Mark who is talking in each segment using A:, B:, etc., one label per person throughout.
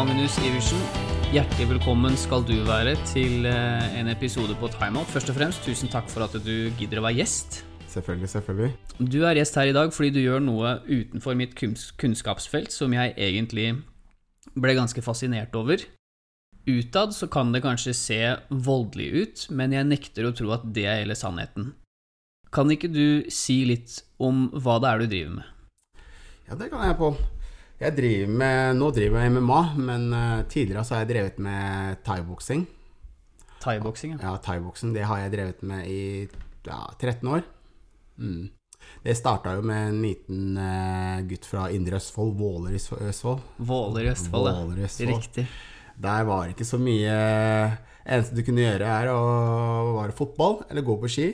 A: Magnus Iversen. Hjertelig velkommen skal du være til eh, en episode på Timeout. Først og fremst, tusen takk for at du gidder å være gjest.
B: Selvfølgelig, selvfølgelig.
A: Du er gjest her i dag fordi du gjør noe utenfor mitt kunnskapsfelt som jeg egentlig ble ganske fascinert over. Utad så kan det kanskje se voldelig ut, men jeg nekter å tro at det er hele sannheten. Kan ikke du si litt om hva det er du driver med?
B: Ja, det kan jeg, Pål. Jeg driver med Nå driver jeg med MMA, men uh, tidligere så har jeg drevet med thaiboksing.
A: Thaiboksing, ja.
B: Ja, thaiboksing, det har jeg drevet med i ja, 13 år. Mm. Det starta jo med en liten uh, gutt fra Indre Østfold, Våler i Østfold.
A: Våler i Østfold, ja.
B: Våler i Østfold.
A: Riktig.
B: Der var det ikke så mye Eneste du kunne gjøre, er å være fotball eller gå på ski.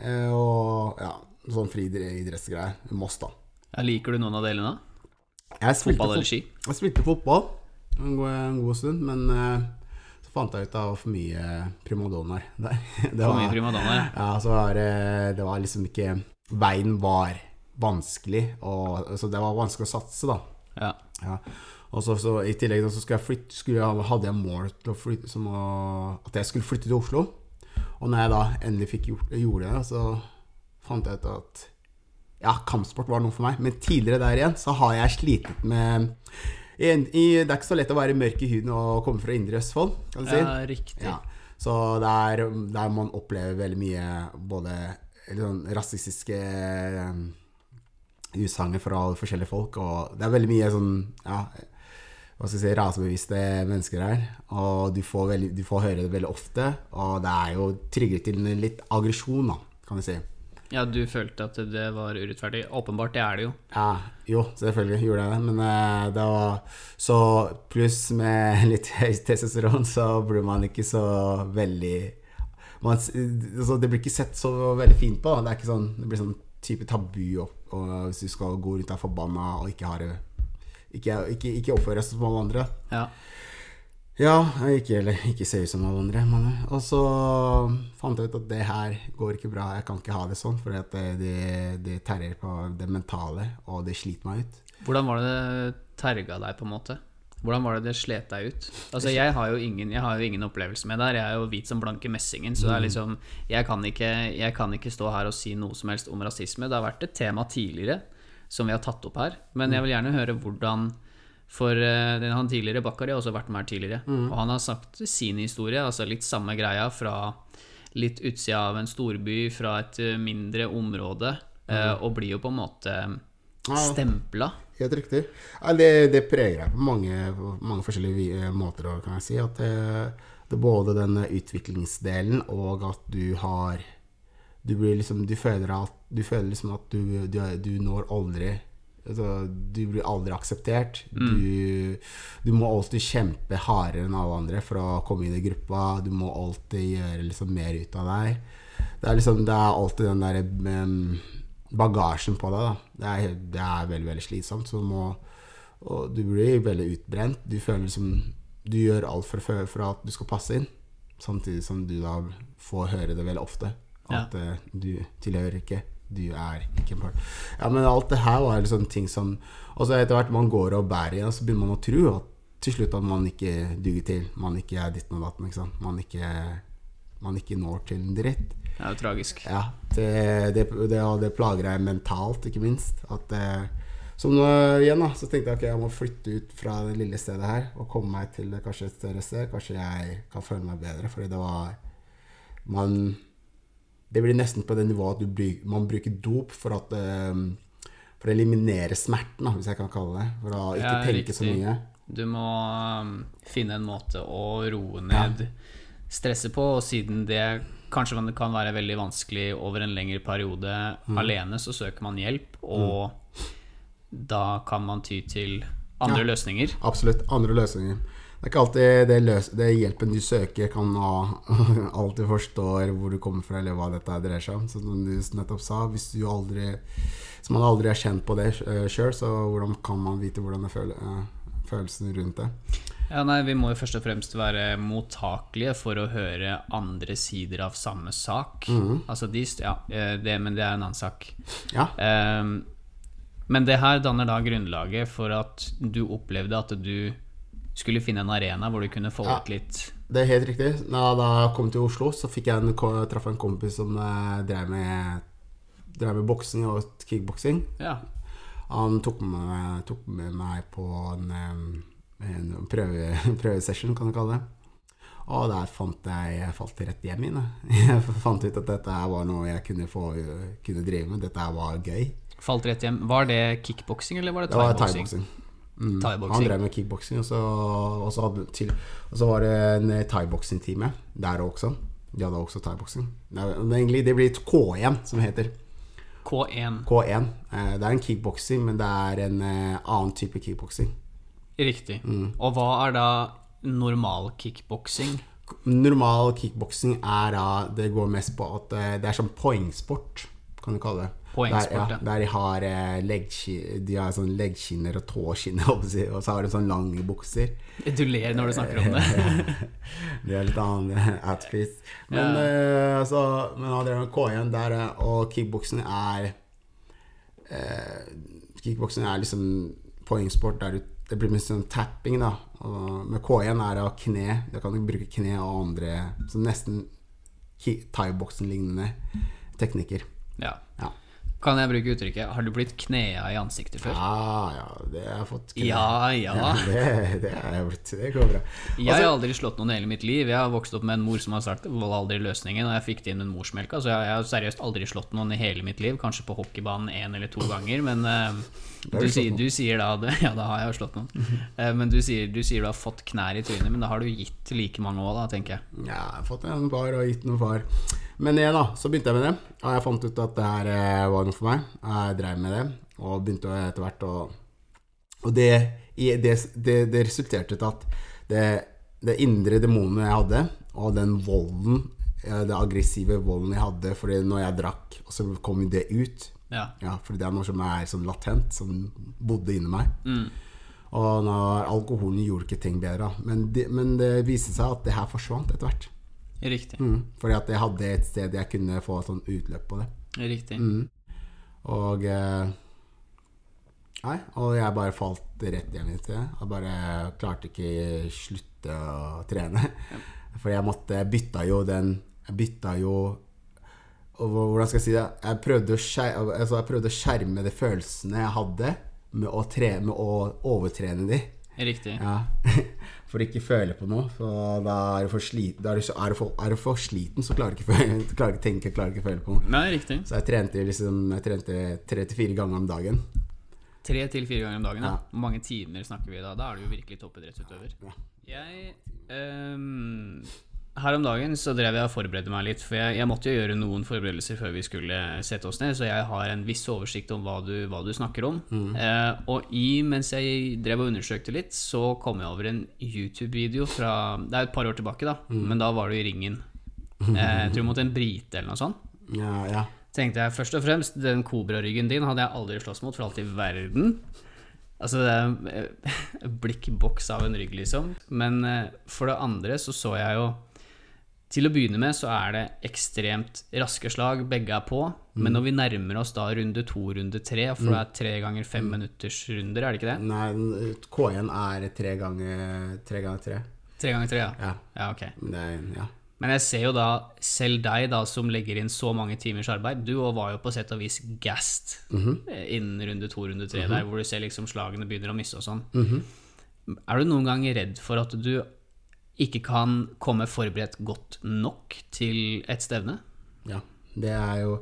B: eh, Og ja, sånn fri idrettsgreier. i Moss, da.
A: Ja, liker du noen av delene?
B: Jeg spilte
A: Fotball eller ski?
B: Jeg spilte fotball en god, en god stund, men uh, så fant jeg ut at det var for mye primadonnaer der. Det
A: For mye primadonnaer? ja.
B: Ja, så var det, det var liksom ikke Veien var vanskelig, og, så det var vanskelig å satse, da.
A: ja.
B: Ja. Og så, så I tillegg da, så skulle jeg flytte, skulle jeg, hadde jeg mål til å flytte, som å, at jeg skulle flytte til Oslo. Og når jeg da endelig fikk gjort, gjorde det, så fant jeg ut at ja, kampsport var noe for meg. Men tidligere der igjen så har jeg slitet med i, i, Det er ikke så lett å være mørk i huden og komme fra Indre Østfold, kan du si.
A: ja, riktig.
B: Ja, så der, der man opplever veldig mye både sånn rasistiske um, utsagn fra forskjellige folk, og det er veldig mye sånn ja, hva skal jeg si, rasebevisste mennesker her. Og du får, veldig, du får høre det veldig ofte, og det er jo trigger til en litt aggresjon, da, kan vi si.
A: Ja, du følte at det var urettferdig. Åpenbart, det er det jo.
B: Ja, jo, selvfølgelig gjorde jeg det, men uh, det var Så pluss med litt høyt testosteron, så blir man ikke så veldig man, altså, Det blir ikke sett så veldig fint på. Det er sånn Det blir sånn type tabu opp, og hvis du skal gå rundt der forbanna og ikke ha Ikke, ikke, ikke oppføre deg som alle andre.
A: Ja.
B: Ja, ikke, eller ikke se ut som alle andre. Men, og så fant jeg ut at det her går ikke bra. Jeg kan ikke ha det sånn, for det, det, det terrer på det mentale, og det sliter meg ut.
A: Hvordan var det det terga deg, på en måte? Hvordan var det det slet deg ut? Altså, jeg har jo ingen, jeg har jo ingen opplevelse med det her. Jeg er jo hvit som blanke messingen, så det er liksom jeg kan, ikke, jeg kan ikke stå her og si noe som helst om rasisme. Det har vært et tema tidligere som vi har tatt opp her, men jeg vil gjerne høre hvordan for uh, den, han tidligere, Bakkari, har også vært med her tidligere. Og han har sagt sin historie, altså litt samme greia fra litt utsida av en storby, fra et eh, mindre område, eh, og blir jo på en måte stempla.
B: Helt riktig. Ja, det, det preger deg på mange, mange forskjellige måter, kan jeg si. At det, det både den utviklingsdelen og at du har Du blir liksom Du føler at du, føler liksom at du, du, du når aldri altså, Du blir aldri akseptert. Du, du må alltid kjempe hardere enn alle andre for å komme inn i gruppa. Du må alltid gjøre liksom mer ut av deg. Det er liksom Det er alltid den derre em, bagasjen på deg. Det er, det er veldig, veldig slitsomt. Så du må du blir veldig utbrent. Du føler liksom Du gjør alt for, for at du skal passe inn, samtidig som du da får høre det veldig ofte. At ja. du tilhører ikke. Du er ikke en part. Ja, men alt det her var liksom ting som Og så etter hvert man går og bærer i, og så begynner man å tro at til slutt at man ikke duger til. Man ikke er ditten og datten. Ikke sant? Man ikke, man ikke når til en dritt.
A: Det er jo tragisk.
B: Ja, det, det, det, det plager deg mentalt, ikke minst. At, eh, så nå, igjen da, så tenkte jeg at jeg må flytte ut fra det lille stedet her og komme meg til kanskje et større sted. Kanskje jeg kan føle meg bedre, fordi det var Man Det blir nesten på det nivået at du bry, man bruker dop for at eh, For å eliminere smerten, hvis jeg kan kalle det. For å ikke
A: Ja,
B: tenke så mye.
A: Du må um, finne en måte å roe ned stresset på, og siden det kanskje kan- kan være veldig vanskelig over en lengre periode
B: Mm.
A: alene, så søker man hjelp, og da kan man ty til andre
B: Ja.
A: løsninger.
B: Absolutt. Andre løsninger. Det er ikke alltid det, løs det hjelpen du søker, kan alltid forstår hvor du kommer fra, eller hva dette dreier seg om. Som du nettopp sa, hvis du aldri Hvis man aldri er kjent på det uh, sjøl, så hvordan kan man vite hvordan det føler, eh, følelsen rundt det?
A: Ja, nei, Vi må jo først og fremst være mottakelige for å høre andre sider av samme sak.
B: Mhm.
A: Altså de, ja, eh, det, Men det er en annen sak.
B: Ja.
A: Um, men det her danner da grunnlaget for at du opplevde at du skulle finne en arena hvor du kunne få
B: Ja.
A: ut litt
B: Det er helt riktig. Da, da jeg kom til Oslo, så fikk jeg en, traff jeg en kompis som eh, drev med Drev med boksing og kickboksing.
A: Ja.
B: Han tok med, tok med meg på en, eh, en prøve, prøvesession, kan du kalle det. Og der fant jeg Jeg falt rett hjem inn. jeg. Fant ut at dette her var noe jeg kunne, få, kunne drive med. Dette her var gøy.
A: Falt rett hjem. Var det kickboksing, eller var det
B: Det var
A: thaiboksing?
B: Mm. Han drev med kickboksing, og så, og, og så var det en eh, thaiboksing-time der også. De hadde også thaiboksing. Det, det blir K1, som det heter.
A: K1.
B: K1. Eh, Det er en kickboksing, men det er en eh, annen type kickboksing.
A: Riktig.
B: Mm.
A: Og hva er da normal kickboksing?
B: Normal kickboksing er da Det går mest på at det er som poengsport, kan du kalle det.
A: Poengsport,
B: der,
A: ja.
B: Der de har, eh, de har sånn leggskinner og tåskinner, på og så har de sånn lange bukser.
A: Du ler når du snakker om det.
B: Det er litt annen eh, outfit. Men,
A: Ja.
B: eh, altså, men Adrian K1 der, og kickboksen er eh, Kickboksing er liksom poengsport der du, det blir mest sånn tapping, da. Og med K1 er det av kne. Da kan du bruke kne og andre Så nesten thaiboksing-lignende teknikker.
A: Ja.
B: Ja.
A: Kan jeg bruke uttrykket 'har du blitt knea i ansiktet før'?
B: Ja, ja, det har jeg fått Knea.
A: Ja, ja.
B: Det, det har jeg blitt. Det går bra.
A: Jeg har aldri slått noen i hele mitt liv. Jeg har vokst opp med en mor som har sagt vold aldri løsningen, og jeg fikk det inn med morsmelka, så jeg jeg har seriøst aldri slått noen i hele mitt liv. Kanskje på hockeybanen én eller to ganger, men
B: har
A: du, sier, du sier da det- Ja, da har jeg jo slått noen. Eh, Men du sier, du sier du har fått knær i trynet, men da har du gitt like mange òg, da, tenker jeg.
B: Ja, jeg har fått en far og gitt noen far. Men igjen, da, så begynte jeg med det, og jeg fant ut at det her eh, var noe for meg. Jeg drev med det, og begynte etter hvert å Og det, det, det, det resulterte til at det, det indre demonet jeg hadde, og den volden, eh, det aggressive volden jeg hadde fordi når jeg drakk, og så kom det ut
A: Ja.
B: Ja, fordi det er noe som er sånn latent, som bodde inni meg.
A: Mm.
B: Og alkoholen gjorde ikke ting bedre. Men det, men det viste seg at det her forsvant etter hvert.
A: Riktig.
B: Mm, fordi at jeg hadde et sted jeg kunne få sånn utløp på det.
A: Riktig.
B: Mm. Og eh, Nei, og jeg bare falt rett igjen i det. Jeg bare klarte ikke slutte å trene. For jeg måtte Jeg bytta jo den Jeg bytta jo og Hvordan skal jeg si det? Jeg prøvde å skjerme, altså jeg prøvde å skjerme de følelsene jeg hadde, med å, tre, med å overtrene de.
A: Riktig.
B: Ja, For ikke føle på noe. For da er du for, slit, er du, så- er du for, er du for sliten, så klarer du ikke, føle, klarer ikke tenke, klarer ikke føle på noe.
A: Nei, riktig.
B: Så jeg trente liksom Jeg trente tre til fire ganger om dagen.
A: Tre til fire ganger om dagen. Ja. Hvor mange timer snakker vi da? Da er du jo virkelig toppidrettsutøver.
B: Ja.
A: Jeg ehm, Her om dagen så drev jeg og forberedte meg litt, for jeg, jeg måtte jo gjøre noen forberedelser før vi skulle sette oss ned, så jeg har en viss oversikt om hva du, hva du snakker om. Eh, og i, mens jeg drev og undersøkte litt, så kom jeg over en YouTube-video fra Det er et par år tilbake, da, men da var du i ringen. Eh, jeg tror mot en brite eller noe sånt
B: Ja, ja.
A: tenkte jeg først og fremst Den kobraryggen din hadde jeg aldri slåss mot for alt i verden. Altså det er eh, blikkboks av en rygg, liksom. Men eh, for det andre så så jeg jo Til å begynne med så er det ekstremt raske slag, begge er på. Men når vi nærmer oss da runde to, runde tre, for det er tre ganger fem minutters runder, er det ikke det?
B: Nei, K1 er tre ganger tre. Ganger tre.
A: Tre ganger tre, ja.
B: Ja.
A: Ja, ok.
B: Det ja.
A: Men jeg ser jo da selv deg da som legger inn så mange timers arbeid. Du var jo på sett og vis gassed -hmm. innen runde to, runde tre, der hvor du ser liksom slagene begynner å misse og sånn. Er du noen gang redd for at du ikke kan komme forberedt godt nok til et stevne?
B: ja. Det er jo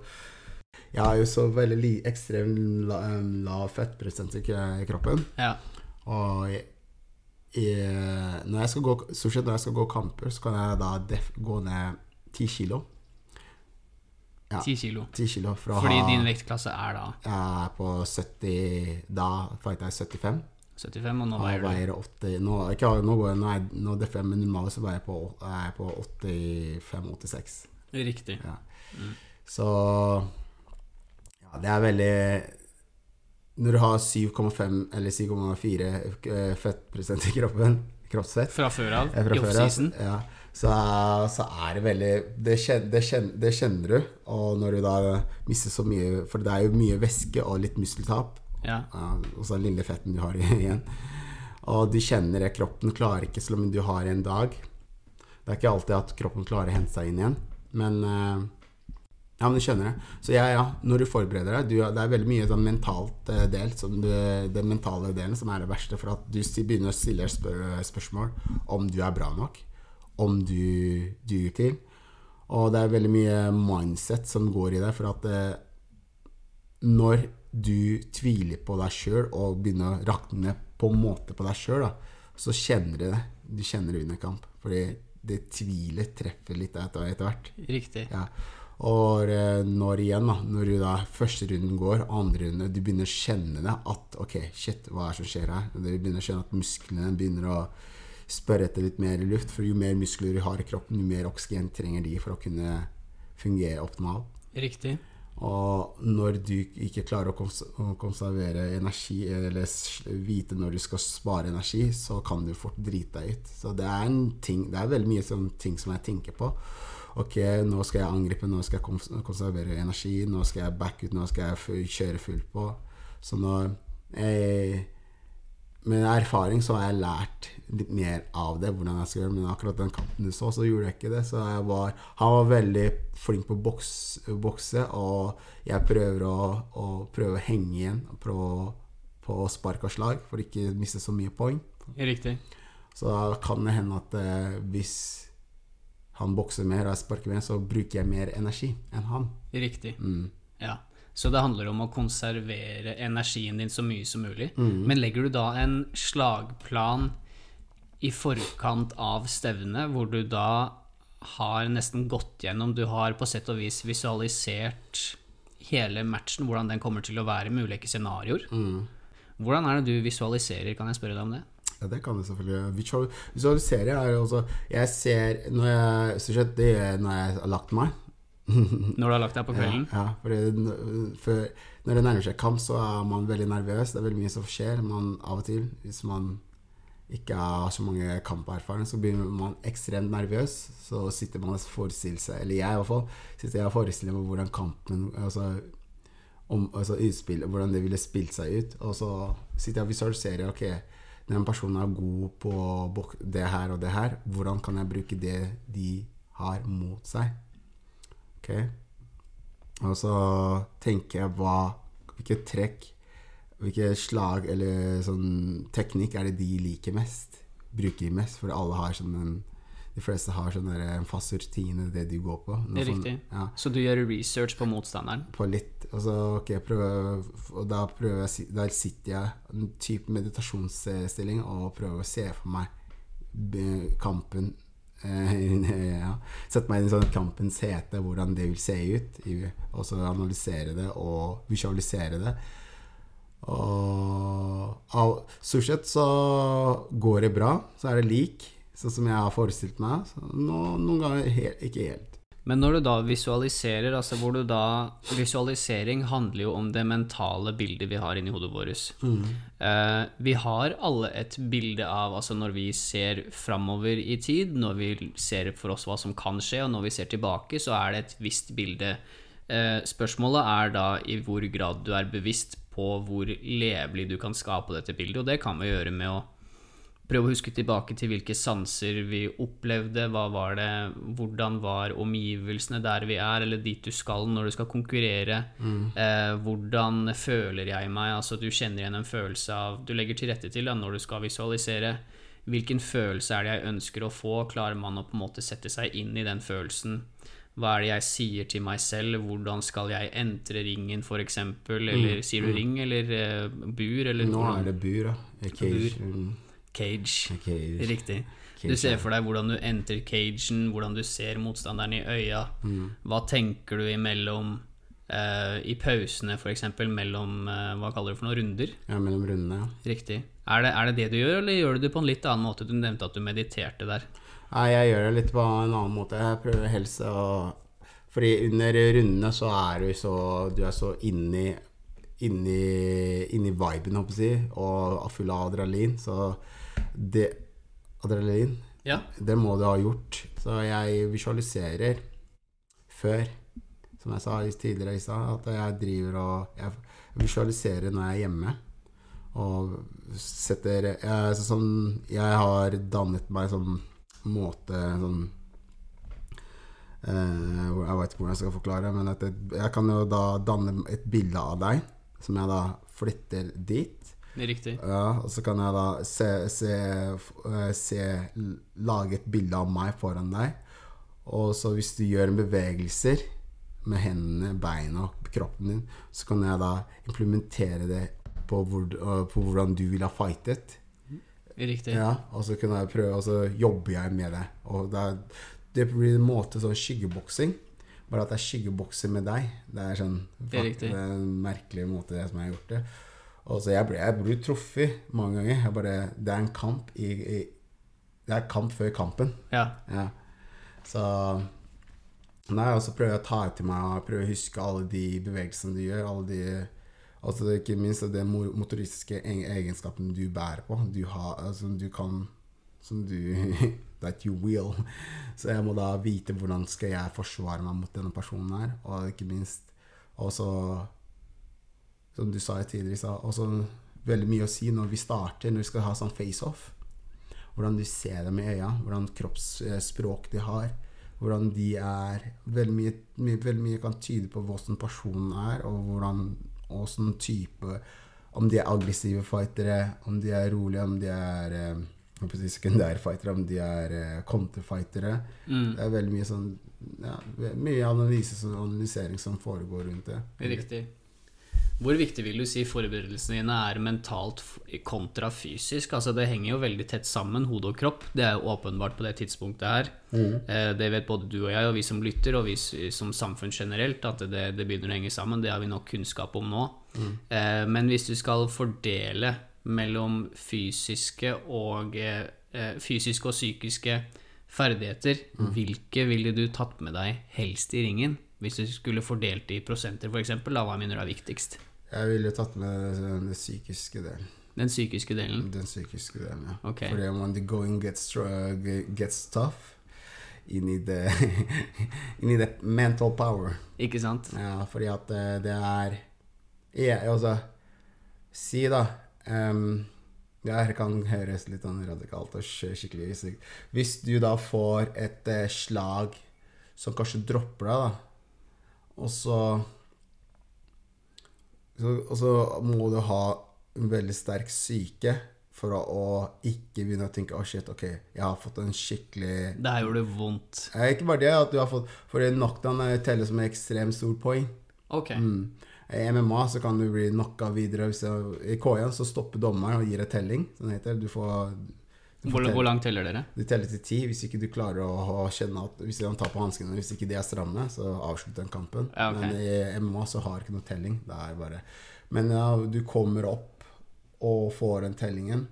B: Jeg har jo så veldig ekstremt la, lav fettprosent i kroppen.
A: Ja.
B: Og jeg, jeg, når jeg skal gå, stort sett når jeg skal gå kamper, så kan jeg da def, gå ned ti kilo. Ja.
A: Ti kilo.
B: 10 kilo fra
A: Fordi
B: ha
A: din vektklasse er da
B: Jeg er på 70 Da fighter jeg 75.
A: 75, og nå veier du
B: veier 80 Nå, ikke, nå går jeg Nå er nå er det fem, men normalt så veier jeg på, er jeg på 85-86.
A: Riktig.
B: Ja. Så Ja, det er veldig Når du har 7,5 eller 7,4 eh, fettprosent i kroppen, kroppsfett
A: Fra før av,
B: fra
A: i offseason.
B: ja, så, så er det veldig det kjenner, det, kjenner, det kjenner du. Og når du da mister så mye For det er jo mye væske og litt muskeltap.
A: Ja.
B: Og så den lille fetten du har igjen. Og du kjenner det, kroppen klarer ikke selv om du har en dag. Det er ikke alltid at kroppen klarer å hente seg inn igjen, men eh, ja, men du skjønner det. Så ja, ja, når du forbereder deg du, Det er veldig mye sånn mentalt eh, del, du, den mentale delen, som er det verste. For at du begynner å stille spør, spørsmål om du er bra nok, om du duger til. Og det er veldig mye mindset som går i det, for at eh, når du tviler på deg sjøl og begynner å rakne på en måte på deg sjøl, så kjenner du det. Du kjenner det under kamp. Fordi det tvilet treffer litt etter, etter hvert.
A: Riktig.
B: Ja. Og eh, når igjen, da, når du da første runden går, andre runde, du begynner å kjenne det at ok, shit, hva er det som skjer her? Du begynner å kjenne at musklene begynner å spørre etter litt mer luft. For jo mer muskler du har i kroppen, jo mer oksygen trenger de for å kunne fungere optimalt.
A: Riktig.
B: Og når du ikke klarer å kons å konservere energi, eller vite når du skal spare energi, så kan du fort drite deg ut. Så det er, ting, det er veldig mye sånn ting som jeg tenker på. Ok, nå skal jeg angripe, nå skal jeg kons konservere energi, nå skal jeg back ut, nå skal jeg kjøre fullt på. Så når jeg med erfaring så har jeg lært litt mer av det, hvordan jeg skal gjøre. Men akkurat den kampen du så, så gjorde jeg ikke det. Så var, han var veldig flink på å boks, bokse, og jeg prøver å, å prøver å henge igjen prøve å, på spark og slag for ikke å miste så mye poeng.
A: Riktig.
B: Så da kan det hende at eh, hvis han bokser mer og jeg sparker mer, så bruker jeg mer energi enn han.
A: Riktig.
B: Mm.
A: Ja. Så det handler om å konservere energien din så mye som mulig.
B: Mm.
A: Men legger du da en slagplan i forkant av stevnet, hvor du da har nesten gått gjennom Du har på sett og vis visualisert hele matchen, hvordan den kommer til å være, med ulike scenarioer.
B: Mm.
A: Hvordan er det du visualiserer, kan jeg spørre deg om det?
B: Ja, det kan jeg selvfølgelig. gjøre visualisere er altså Jeg ser når jeg, det gjør jeg når jeg har lagt meg.
A: Når du har lagt deg på kvelden?
B: Ja, ja for, når det nærmer seg kamp, så er man veldig nervøs. Det er veldig mye som skjer. Man, av og til, hvis man ikke har så mange kamperfaringer, så blir man ekstremt nervøs. Så sitter man og forestiller seg, eller jeg i hvert fall, sitter jeg og forestiller meg hvordan kampen altså, om, altså utspill, hvordan det ville spilt seg ut. Og så sitter jeg og visualiserer ok, den personen er god på det her og det her. Hvordan kan jeg bruke det de har mot seg? Ok Og så tenker jeg hva Hvilke trekk Hvilke slag eller sånn teknikk er det de liker mest? Bruker de mest? For alle har sånn en De fleste har sånn en fast rutine, det de går på.
A: Det er
B: sånn-
A: riktig.
B: Ja,
A: Så du gjør research på motstanderen?
B: på litt Og så okay, prøver, Og da jeg da, sitter jeg i en type meditasjonsstilling og prøver å se for meg kampen eh, ja. Sette meg inn i sånn kampens hete, hvordan det vil se ut. Og så analysere det og visualisere det. Og av, stort sett så går det bra. Så er det lik, sånn som jeg har forestilt meg. Nå, noen ganger helt, ikke helt.
A: Men når du da visualiserer, altså hvor du da Visualisering handler jo om det mentale bildet vi har inni hodet vårt. Eh, vi har alle et bilde av altså når vi ser framover i tid, når vi ser for oss hva som kan skje, og når vi ser tilbake, så er det et visst bilde. Uh, spørsmålet er da i hvor grad du er bevisst på hvor levelig du kan skape dette bildet, og det kan vi gjøre med å prøve å huske tilbake til hvilke sanser vi opplevde, hva var det, hvordan var omgivelsene der vi er, eller dit du skal når du skal konkurrere, eh, hvordan føler jeg meg, altså du kjenner igjen en følelse av, du legger til rette til da, når du skal visualisere, hvilken følelse er det jeg ønsker å få, klarer man å på en måte sette seg inn i den følelsen, hva er det jeg sier til meg selv, hvordan skal jeg entre ringen eksempel, eller sier du ring, eller eh, bur, eller
B: Nå er det bur, da. Cage. Mm,
A: Cage.
B: cage.
A: Riktig.
B: Cage,
A: Du ser for deg hvordan du entrer cagen, hvordan du ser motstanderen i øya.
B: Mm.
A: Hva tenker du imellom uh, I pausene, f.eks., mellom uh, Hva kaller du for noen runder?
B: Ja, mellom rundene, ja.
A: Riktig. Er det, er det det du gjør, eller gjør du det på en litt annen måte? Du nevnte at du mediterte der.
B: Nei, jeg gjør det litt på en annen måte. Jeg prøver helst å Fordi under rundene så er du så Du er så inni Inni, inni viben, holdt jeg å si, og full av adrenalin. Så det Adrenalin,
A: Ja.
B: det må du ha gjort. Så jeg visualiserer før, som jeg sa tidligere i stad, at jeg driver og Jeg visualiserer når jeg er hjemme. Og setter jeg, sånn, jeg har dannet meg sånn måte sånn eh, Jeg veit ikke hvordan jeg skal forklare, men at jeg, jeg kan jo da danne et bilde av deg, som jeg da flytter dit.
A: Riktig.
B: Ja, og så kan jeg da se, se, eh, se Lage et bilde av meg foran deg. Og så hvis du gjør bevegelser med hendene, beina og kroppen din, så kan jeg da implementere det på, hvor, øh, på hvordan du ville ha fightet.
A: Riktig.
B: Ja, og så kan jeg prøve, og så jobber jeg med det. Og det, er, det blir en måte sånn skyggeboksing. Bare at jeg skyggebokser med deg. Det er sånn
A: Det er
B: det er en merkelig måte det som jeg har gjort det. Og så jeg blir truffet mange ganger. Bare, det er en kamp i, i Det er kamp før kampen.
A: Ja.
B: Ja. Så Nei, og så prøver jeg å ta til meg og prøve å huske alle de bevegelsene du gjør. Alle de Altså Ikke minst den mo- motoristiske egenskapen du bærer på. Du har, altså, du kan Som du That you will. Så jeg må da vite hvordan skal jeg forsvare meg mot denne personen her. Og ikke minst også Som du sa tidligere, sa også veldig mye å si når vi starter, når vi skal ha sånn face-off. Hvordan du ser dem i øya, hvordan kroppsspråk de har. Hvordan de er Veldig mye, mye, veldig mye kan tyde på hvordan personen er, og hvordan åssen type Om de er aggressive fightere, om de er rolige, om de er eh, sekundærfightere, om de er eh, counterfightere.
A: Mm.
B: Det er veldig mye sånn ja, Mye analyse og analysering som foregår rundt det.
A: Riktig. Hvor viktig vil du si forberedelsene dine er mentalt kontra fysisk? Altså Det henger jo veldig tett sammen, hode og kropp. Det er jo åpenbart på det tidspunktet her. Mm. Det vet både du og jeg, og vi som lytter, og vi som samfunn generelt, at det, det begynner å henge sammen. Det har vi nok kunnskap om nå. Mm. Men hvis du skal fordele mellom fysiske og, eh, eh, fysiske og psykiske ferdigheter, hvilke ville du tatt med deg helst i ringen? Hvis du skulle fordelt det i prosenter, f.eks., hva mener du er viktigst?
B: Jeg ville tatt med den psykiske delen.
A: Den psykiske delen.
B: Den psykiske delen, ja.
A: Ok.
B: Fordi when the going gets, gets tough, you need, the you need the, mental power.
A: Ikke sant?
B: Ja, fordi at eh, det er ja, Altså, si da um, Det her kan høres litt sånn radikalt og skikkelig sykt Hvis du da får et eh, slag som kanskje dropper deg, da, og så, så Og så må du ha en veldig sterk syke for å, å ikke begynne å tenke Å, shit, ok, jeg har fått en skikkelig
A: Det her gjorde det vondt.
B: Ikke bare det, at du har fått For knockdown eh, teller som en ekstremt stor poeng.
A: Ok.
B: Mm. I MMA så kan du bli knocka videre. I K1 så stopper dommeren og gir deg telling. Sånn heter det. Du, får
A: Hvor, hvor langt teller dere?
B: du teller til ti hvis ikke du klarer å, kjenne at Hvis han tar på hanskene, hvis ikke de er stramme, så avslutter den kampen.
A: Ja, okay.
B: Men i MMA så har ikke noe telling. Det er bare Men ja, du kommer opp og får den tellingen,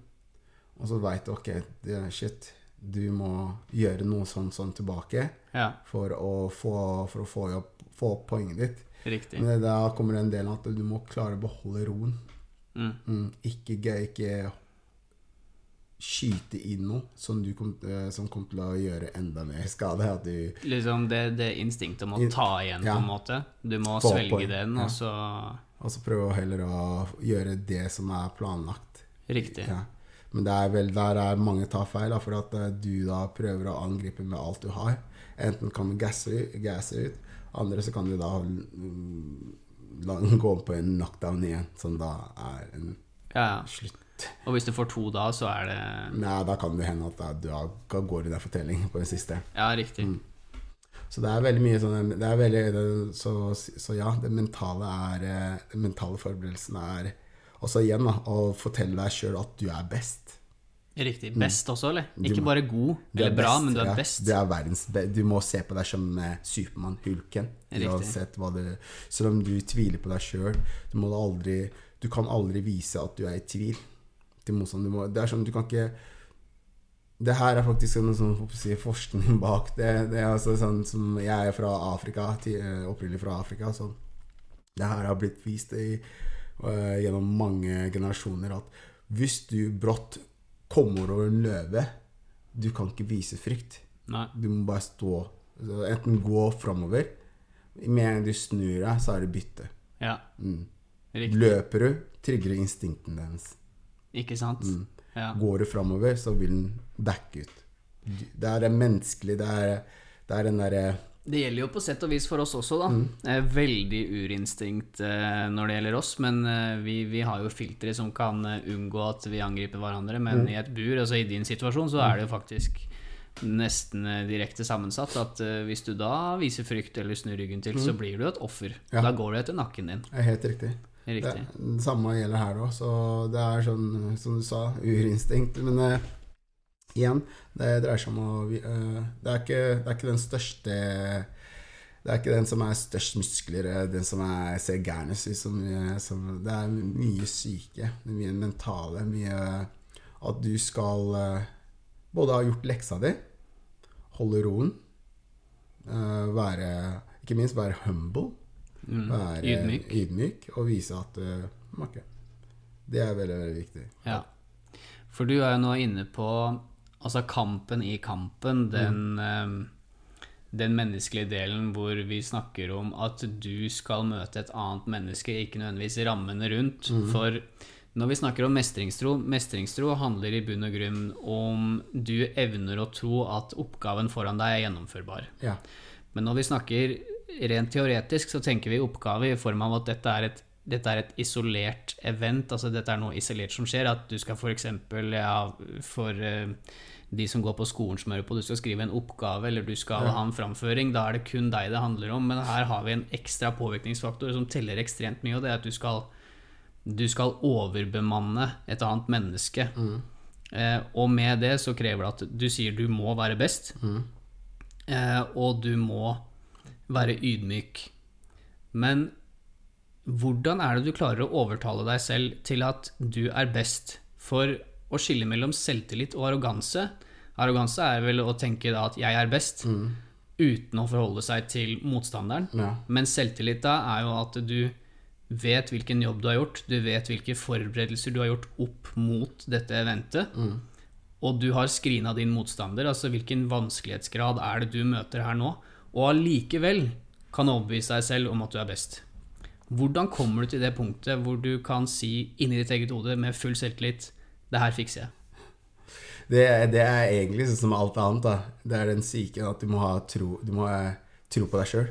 B: og så veit du ok, det shit. Du må gjøre noe sånn sånn tilbake
A: Ja,
B: for å få, for å få, opp, få opp poenget ditt.
A: riktig.
B: Men da kommer det en del av at du må klare å beholde roen.
A: Mm.
B: Mm, ikke, ikke skyte inn noe som, du kom, eh, som kommer til å gjøre enda mer skade. At du
A: Liksom det, det instinktet om å ta igjen,
B: ja.
A: på en måte. Du må svelge
B: poeng,
A: den,
B: ja.
A: og så
B: Og så prøve heller å gjøre det som er planlagt.
A: Riktig.
B: Ja. Men det er vel, der er mange tar feil, da, for at eh, du da prøver å angripe med alt du har. Enten kan du gasse, gasse ut, andre så kan du da mm, la, gå på en knockdown igjen, som da er en
A: ja.
B: slutt.
A: Og hvis du får to da, så er det
B: Nei, da kan det hende at du går i der fortelling på den siste.
A: Ja, riktig.
B: Mm. Så det er veldig mye sånn det er veldig, det, så, så ja, det mentale er eh, Den mentale forberedelsen er også igjen da, å fortelle deg sjøl at du er best.
A: Riktig. Best også, eller?
B: Mm.
A: Ikke bare god eller
B: er
A: bra,
B: best,
A: men du er
B: ja.
A: best.
B: Du er verdens best. Du må se på deg som eh, Supermann, Hulken. Uansett hva du Selv om du tviler på deg sjøl, du må aldri Du kan aldri vise at du er i tvil til motstand. Du må, det er sånn, du kan ikke Det her er faktisk noe sånn, si, forskning bak det. det er altså sånn som Jeg er fra Afrika, eh, opprinnelig fra Afrika. Så det her har blitt vist i, eh, gjennom mange generasjoner at hvis du brått kommer over en løve Du kan ikke vise frykt.
A: Nei.
B: Du må bare stå. Enten gå framover. Med en gang du snur deg, så er det bytte.
A: Ja,
B: Mm. Løper du, trigger instinkten deres.
A: Ikke sant? Ja.
B: Går du framover, så vil den backe ut. Det er det menneskelige, det er, det er den derre
A: Det gjelder jo på sett og vis for oss også, da. Mm. Veldig urinstinkt eh, når det gjelder oss, men eh, vi, vi har jo filtre som kan eh, unngå at vi angriper hverandre. Men i et bur, altså i din situasjon, så er det jo faktisk nesten direkte sammensatt. At hvis du da viser frykt eller snur ryggen til, så blir du et offer.
B: Ja.
A: Da går du etter nakken din.
B: helt riktig. Det, det samme gjelder her òg, så det er sånn, som du sa, urinstinkt. Men eh, igjen, det dreier seg om å eh, det, er ikke, det er ikke den største Det er ikke den som er størst muskler, eh, den som er, ser gærnest ut som, eh, som Det er mye syke, mye mentale, mye At du skal eh, både ha gjort leksa di, holde roen, eh, være Ikke minst være humble.
A: Mm.
B: Være
A: Ydmyk.
B: ydmyk og vise at uh, makke. Det er veldig, veldig viktig.
A: Ja. For du er jo nå inne på altså kampen i kampen, den, eh, den menneskelige delen hvor vi snakker om at du skal møte et annet menneske, ikke nødvendigvis rammene rundt. For når vi snakker om mestringstro, mestringstro handler i bunn og grunn om du evner å tro at oppgaven foran deg er gjennomførbar.
B: Ja.
A: Men når vi snakker rent teoretisk, så tenker vi oppgave i form av at dette er et, dette er et isolert event, altså dette er noe isolert som skjer. At du skal f.eks. Ja, for eh, de som går på skolen som hører på, du skal skrive en oppgave eller du skal ha en framføring. Da er det kun deg det handler om, men her har vi en ekstra påvirkningsfaktor som teller ekstremt mye, og det er at du skal, du skal overbemanne et annet menneske. Eh, og med det så krever det at du sier du må være best, eh, og du må være ydmyk. Men hvordan er det du klarer å overtale deg selv til at du er best? For å skille mellom selvtillit og arroganse Arroganse er vel å tenke da at 'jeg er best', uten å forholde seg til motstanderen.
B: Ja.
A: Men selvtillit da er jo at du vet hvilken jobb du har gjort, du vet hvilke forberedelser du har gjort opp mot dette eventet, og du har screena din motstander, altså hvilken vanskelighetsgrad er det du møter her nå, og allikevel kan overbevise deg selv om at du er best. Hvordan kommer du til det punktet hvor du kan si inni ditt eget hode med full selvtillit 'Det her fikser jeg'?
B: Det, det er egentlig sånn som alt annet. da Det er den psyken at du må ha tro, må ha tro på deg sjøl.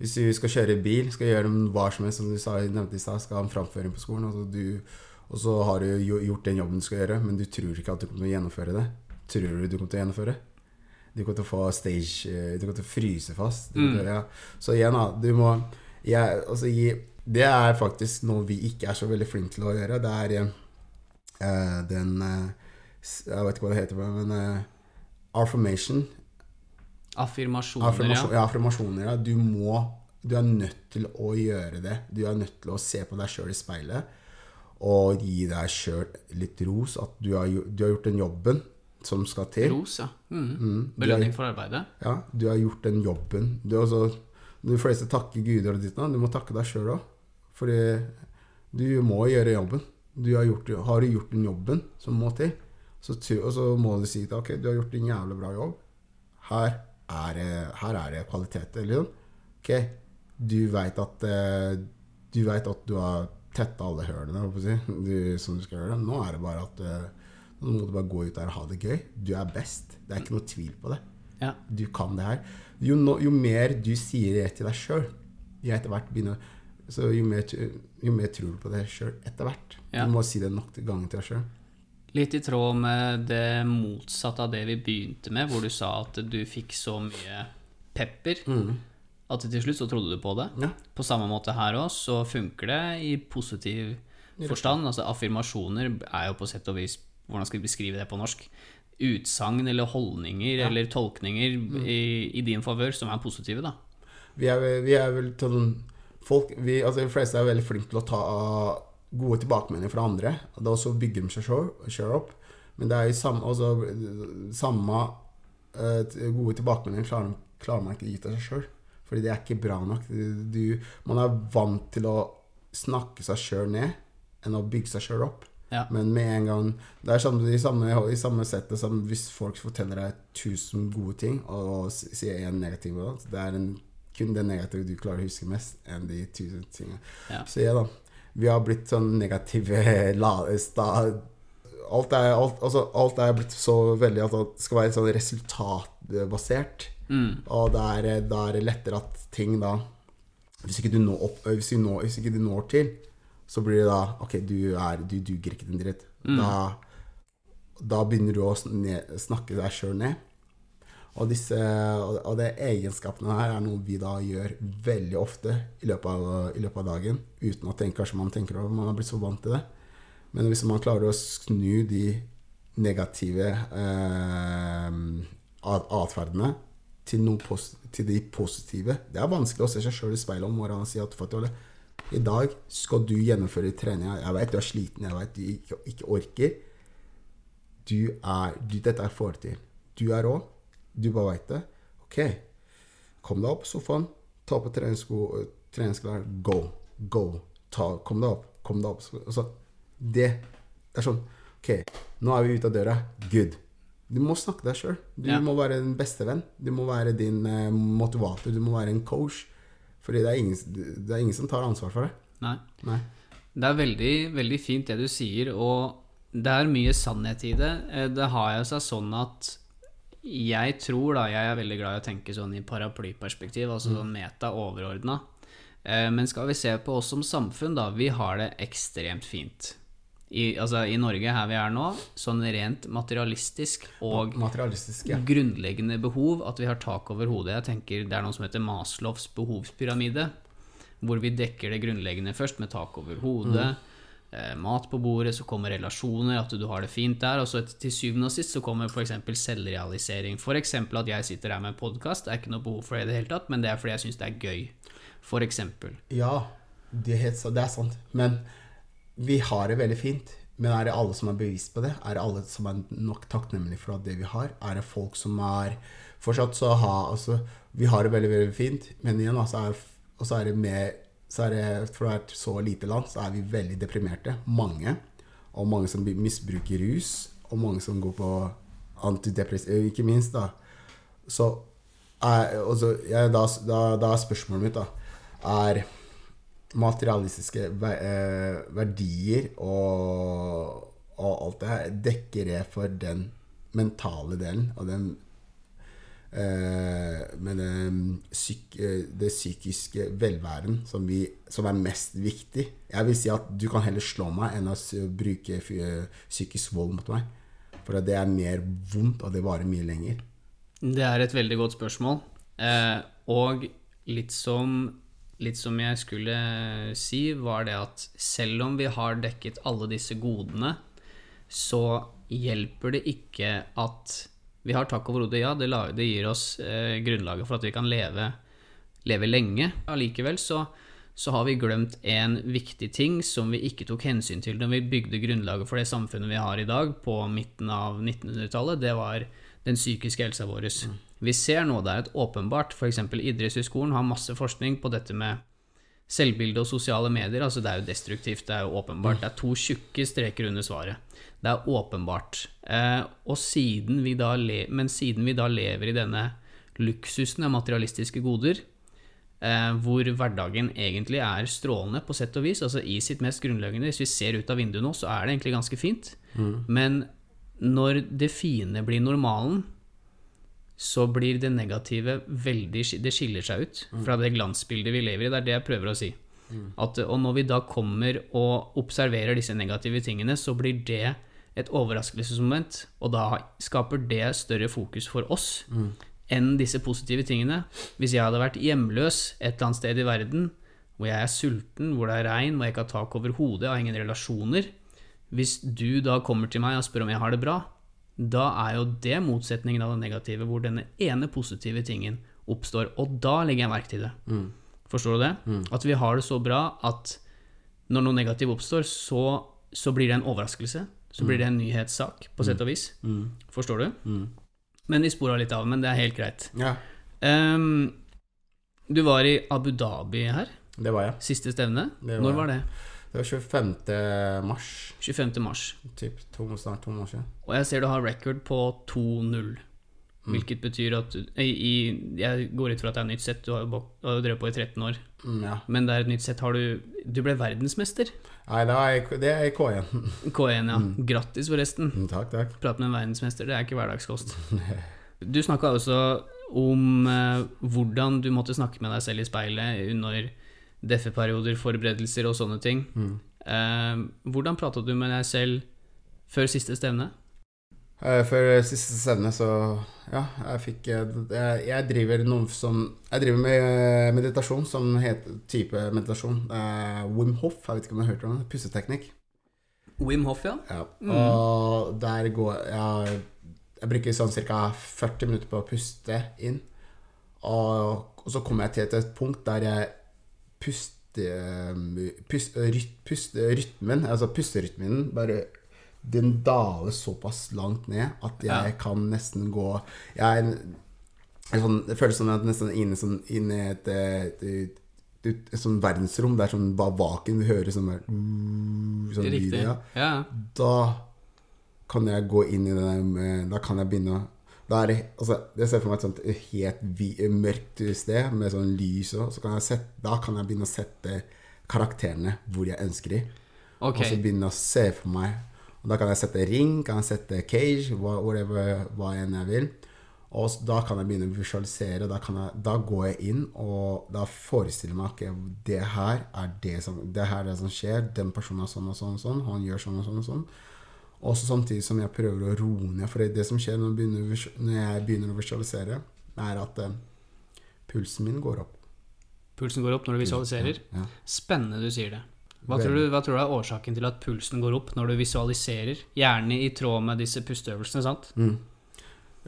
B: Hvis du skal kjøre bil, skal gjøre hva som helst, som du sa, nevnte i stad, skal ha en framføring på skolen, og så, du, og så har du gjort den jobben du skal gjøre, men du tror ikke at du kommer til å gjennomføre det. Tror du du kommer til å gjennomføre? Du kommer til å få stage eh, Du kommer til å fryse fast. Du kommer til, ja. Så igjen, da. Du må jeg, altså, gi, Det er faktisk noe vi ikke er så veldig flinke til å gjøre. Det er uh, den uh, Jeg vet ikke hva det heter, men uh, affirmation.
A: Affirmasjoner,
B: Affirmasjon,
A: ja.
B: ja, affirmasjoner. Ja. Du må Du er nødt til å gjøre det. Du er nødt til å se på deg sjøl i speilet og gi deg sjøl litt ros. At du har, du har gjort den jobben som skal til.
A: Ros, ja. Mm.
B: Mm,
A: Belønning for arbeidet.
B: Ja, du har gjort den jobben. Du også, de fleste takker guder og ditt nå. Du må takke deg sjøl òg. Fordi du må gjøre jobben. Du har, gjort, har du gjort den jobben som må til, så, og så må du si til ok, du har gjort en jævlig bra jobb. Her er her er det kvaliteter. Liksom. Ok, du veit at eh, Du vet at du har tetta alle å si, du, som du skal gjøre. Nå er det bare at nå må du bare gå ut der og ha det gøy. Du er best. Det er ikke noe tvil på det
A: Ja.
B: du kan det her. Jo, no, jo mer du sier det til deg sjøl, jo mer, jo mer tror du på det sjøl etter hvert.
A: Ja.
B: Du må si det nok ganger til deg sjøl.
A: Litt i tråd med det motsatte av det vi begynte med, hvor du sa at du fikk så mye pepper at til slutt så trodde du på det.
B: Ja.
A: På samme måte her òg, så funker det i positiv forstand. Altså affirmasjoner er jo på sett og vis Hvordan skal vi beskrive det på norsk? Utsagn eller holdninger eller tolkninger i, i din favør som er positive, da.
B: Vi er, vi er vel sånn folk, vi, altså De fleste er veldig flinke til å ta gode tilbakemeldinger fra andre. Og da også bygger de seg sjøl opp. Men det er jo samme, også, samme eh, gode tilbakemeldinger klarer, klarer man ikke å gi til seg sjøl. Fordi det er ikke bra nok. Du, man er vant til å snakke seg sjøl ned enn å bygge seg sjøl opp.
A: Ja.
B: Men med en gang Det er samme, i, samme, i samme settet som hvis folk forteller deg tusen gode ting, og og sier én negativ også, Det er en, kun det negative du klarer å huske mest, enn de tusen tingene.
A: Ja.
B: Så ja, da. Vi har blitt sånn negative la, sta, alt, er, alt, altså, alt er blitt så veldig at det skal være sånn resultatbasert.
A: Mm.
B: Og da er, det- er lettere at ting da Hvis ikke du når, opp, hvis du når, hvis ikke du når til, så blir det da Ok, du, er, du duger ikke til en dritt. Da, da begynner du å snakke deg sjøl ned. Og, disse, og de egenskapene her er noe vi da gjør veldig ofte i løpet av, i løpet av dagen. Uten å tenke, kanskje man tenker over Man har blitt så vant til det. Men hvis man klarer å snu de negative eh, atferdene til, til de positive Det er vanskelig å se seg sjøl i speilet om morgenen og si at du Fatih, i dag skal du gjennomføre treninga. Jeg vet du er sliten, jeg vet du ikke, ikke orker. Du er du, Dette er får til. Du er rå. Du bare veit det. Ok, kom deg opp på sofaen. Ta på treningssko, treningsklær. Go. Go. Ta, kom deg opp. Kom deg opp. Altså, det, det er sånn Ok, nå er vi ute av døra. Good. Du må snakke deg sjøl. Du
A: Ja.
B: må være din beste venn. Du må være din eh, motivator. Du må være en coach. Fordi det er ingen, det er ingen som tar ansvar for det.
A: Nei.
B: Nei.
A: Det er veldig, veldig fint det du sier, og det er mye sannhet i det. Eh, Det har jo seg sånn at jeg tror, da Jeg er veldig glad i å tenke sånn i paraplyperspektiv, altså sånn meta overordna. Men skal vi se på oss som samfunn, da. Vi har det ekstremt fint. I, altså, I Norge, her vi er nå, sånn rent materialistisk og
B: Materialistisk, ja.
A: grunnleggende behov, at vi har tak over hodet. Jeg tenker Det er noe som heter Maslows behovspyramide, hvor vi dekker det grunnleggende først, med tak over hodet, eh, mat på bordet, så kommer relasjoner, at du har det fint der, og så til syvende og sist så kommer f.eks. selvrealisering. F.eks. at jeg sitter her med en podkast, det er ikke noe behov for det i det hele tatt, men det er fordi jeg syns det er gøy. Eksempel.
B: Ja, det er, helt, det er sant. Men vi har det veldig fint. Men er det alle som er bevisst på det? Er det alle som er nok takknemlige for det vi har? Er det folk som er Fortsatt så ha altså, Vi har det veldig, veldig fint, men igjen, altså, er, og så er det med så er det, For å være et så lite land, så er vi veldig deprimerte. Mange. Og mange som misbruker rus. Og mange som går på antidepressiva, ikke minst. da Så er, altså, ja, da, da, da er spørsmålet mitt da Er materialistiske eh, verdier og, og alt det her Dekker det for den mentale delen og den Uh, men det, psyk, uh, det psykiske velværen som, vi, som er mest viktig. Jeg vil si at du kan heller slå meg enn å bruke psykisk vold mot meg. For det er mer vondt, og det varer mye lenger.
A: Det er et veldig godt spørsmål. Uh, og litt som, litt som jeg skulle si, var det at selv om vi har dekket alle disse godene, så hjelper det ikke at vi har takk over hodet. Ja, det, gir oss eh, grunnlaget for at vi kan leve, leve lenge. Allikevel så, så har vi glemt en viktig ting som vi ikke tok hensyn til når vi bygde grunnlaget for det samfunnet vi har i dag, på midten av 1900-tallet. Det var den psykiske helsa vår. Vi ser nå det er et åpenbart F.eks. Idrettshøgskolen har masse forskning på dette med selvbilde og sosiale medier. Altså det er jo destruktivt, det er jo åpenbart. Det er to tjukke streker under svaret. Det er åpenbart. Eh, og siden vi da le men siden vi da lever i denne luksusen av materialistiske goder, eh, hvor hverdagen egentlig er strålende på sett og vis, altså i sitt mest grunnleggende Hvis vi ser ut av vinduet nå, så er det egentlig ganske fint. Men når det fine blir normalen, så blir det negative veldig Det skiller seg ut fra det glansbildet vi lever i. Det er det jeg prøver å si. At, og når vi da kommer og observerer disse negative tingene, så blir det et overraskelsesmoment, og da skaper det større fokus for oss enn disse positive tingene. Hvis jeg hadde vært hjemløs et eller annet sted i verden, hvor jeg er sulten, hvor det er regn, hvor jeg ikke har tak over hodet, jeg har ingen relasjoner Hvis du da kommer til meg og spør om jeg har det bra, da er jo det motsetningen av det negative, hvor denne ene positive tingen oppstår. Og da legger jeg merke til det. Forstår du det? At vi har det så bra at når noe negativt oppstår, så, så blir det en overraskelse. Så blir det en nyhetssak, på sett og vis. Forstår du? Men vi spora litt av, men det er helt greit.
B: Ja,
A: Um, du var i Abu Dhabi her,
B: det var jeg.
A: siste stevne.
B: Var
A: Når var det?
B: Det var 25. mars,
A: 25. mars.
B: typ to, snart to måneder siden.
A: Og jeg ser du har record på 2-0. Hvilket betyr at i, i, Jeg går ut fra at det er et nytt sett, du har jo drevet på i 13 år.
B: Mm, ja.
A: Men det er et nytt sett. Har du Du ble verdensmester.
B: Nei, det er, er K1.
A: K1, ja. Grattis, forresten.
B: Mm, takk, takk.
A: Prate med en verdensmester, det er ikke hverdagskost. Du snakka også om eh, hvordan du måtte snakke med deg selv i speilet under DF-perioder, forberedelser og sånne ting. Eh, hvordan prata du med deg selv før siste stevne?
B: Eh, før siste stevne, så ja, jeg fikk eh, Jeg, jeg driver noe som Jeg driver med eh, meditasjon som heter type meditasjon. Eh, Wim Hof, jeg vet ikke om du har hørt om det? Pusteteknikk.
A: Wim Hof, ja.
B: Ja. Og der går jeg Jeg bruker sånn ca. 40 minutter på å puste inn. Og, og så kommer jeg til et punkt der jeg puster pust, ryt, pust, Rytmen, altså pusterytmen, bare den daler såpass langt ned at jeg
A: Ja.
B: kan nesten gå Jeg er sånn, Det føles som at jeg er nesten inne, sånn, inne i et, et, et, et, et sånn verdensrom. Det er sånn bare vaken. Du hører sånn uh, sånn lyd, ja. Da kan jeg gå inn i det der med Da kan jeg begynne å er det, altså, Jeg ser for meg et sånt helt mørkt sted med sånn lys og så kan sette, Da kan jeg begynne å sette karakterene hvor jeg ønsker de.
A: Okay.
B: Og så begynne å se for meg Og Da kan jeg sette ring, kan jeg sette cage, whatever, hva enn jeg vil. Og da kan jeg begynne å visualisere. Da, kan jeg, da går jeg inn, og da forestiller meg at okay, det her er det som, det her er det som skjer. Den personen er sånn og sånn og sånn. Han gjør sånn og sånn og sånn. Og så samtidig som jeg prøver å roe ned. For det som skjer når jeg begynner, når jeg begynner å visualisere, er at uh, pulsen min går opp.
A: Pulsen går opp når du visualiserer.
B: Ja.
A: Spennende du sier det. Hva tror, du, hva tror du er årsaken til at pulsen går opp når du visualiserer? Gjerne i tråd med disse pusteøvelsene, sant?
B: Mm.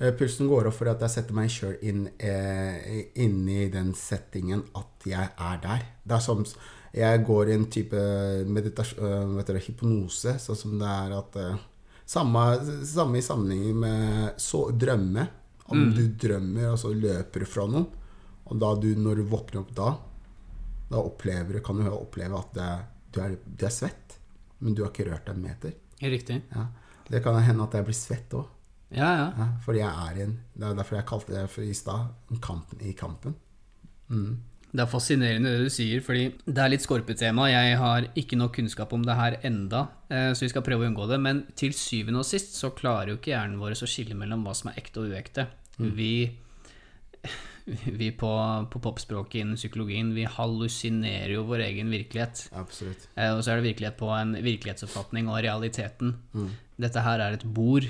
B: Eh, Pulsen går opp fordi at jeg setter meg sjøl inn, eh, inni i den settingen at jeg er der. Det er som jeg går i en type meditasjon, eh, hypnose, sånn som det er at eh, samme, samme i sammenheng med så, drømme. Om du drømmer, og så løper du fra noen, og da du, når du våkner opp da, da opplever, du- kan du oppleve at det, du, er, du er svett, men du har ikke rørt deg en meter.
A: Riktig.
B: Ja. Det kan hende at jeg blir svett òg.
A: Ja, ja.
B: Ja, fordi jeg er i en Det er derfor jeg kalte det for i stad kampen i kampen. Mm.
A: Det er fascinerende det du sier, fordi det er litt skorpetema. Jeg har ikke nok kunnskap om det her enda, eh, så vi skal prøve å unngå det. Men til syvende og sist så klarer jo ikke hjernen vår å skille mellom hva som er ekte og uekte. Vi, vi på, på popspråket innen psykologien, vi hallusinerer jo vår egen virkelighet.
B: Absolutt.
A: Eh, Og så er det virkelighet på en virkelighetsoppfatning og realiteten. Dette her er et bord.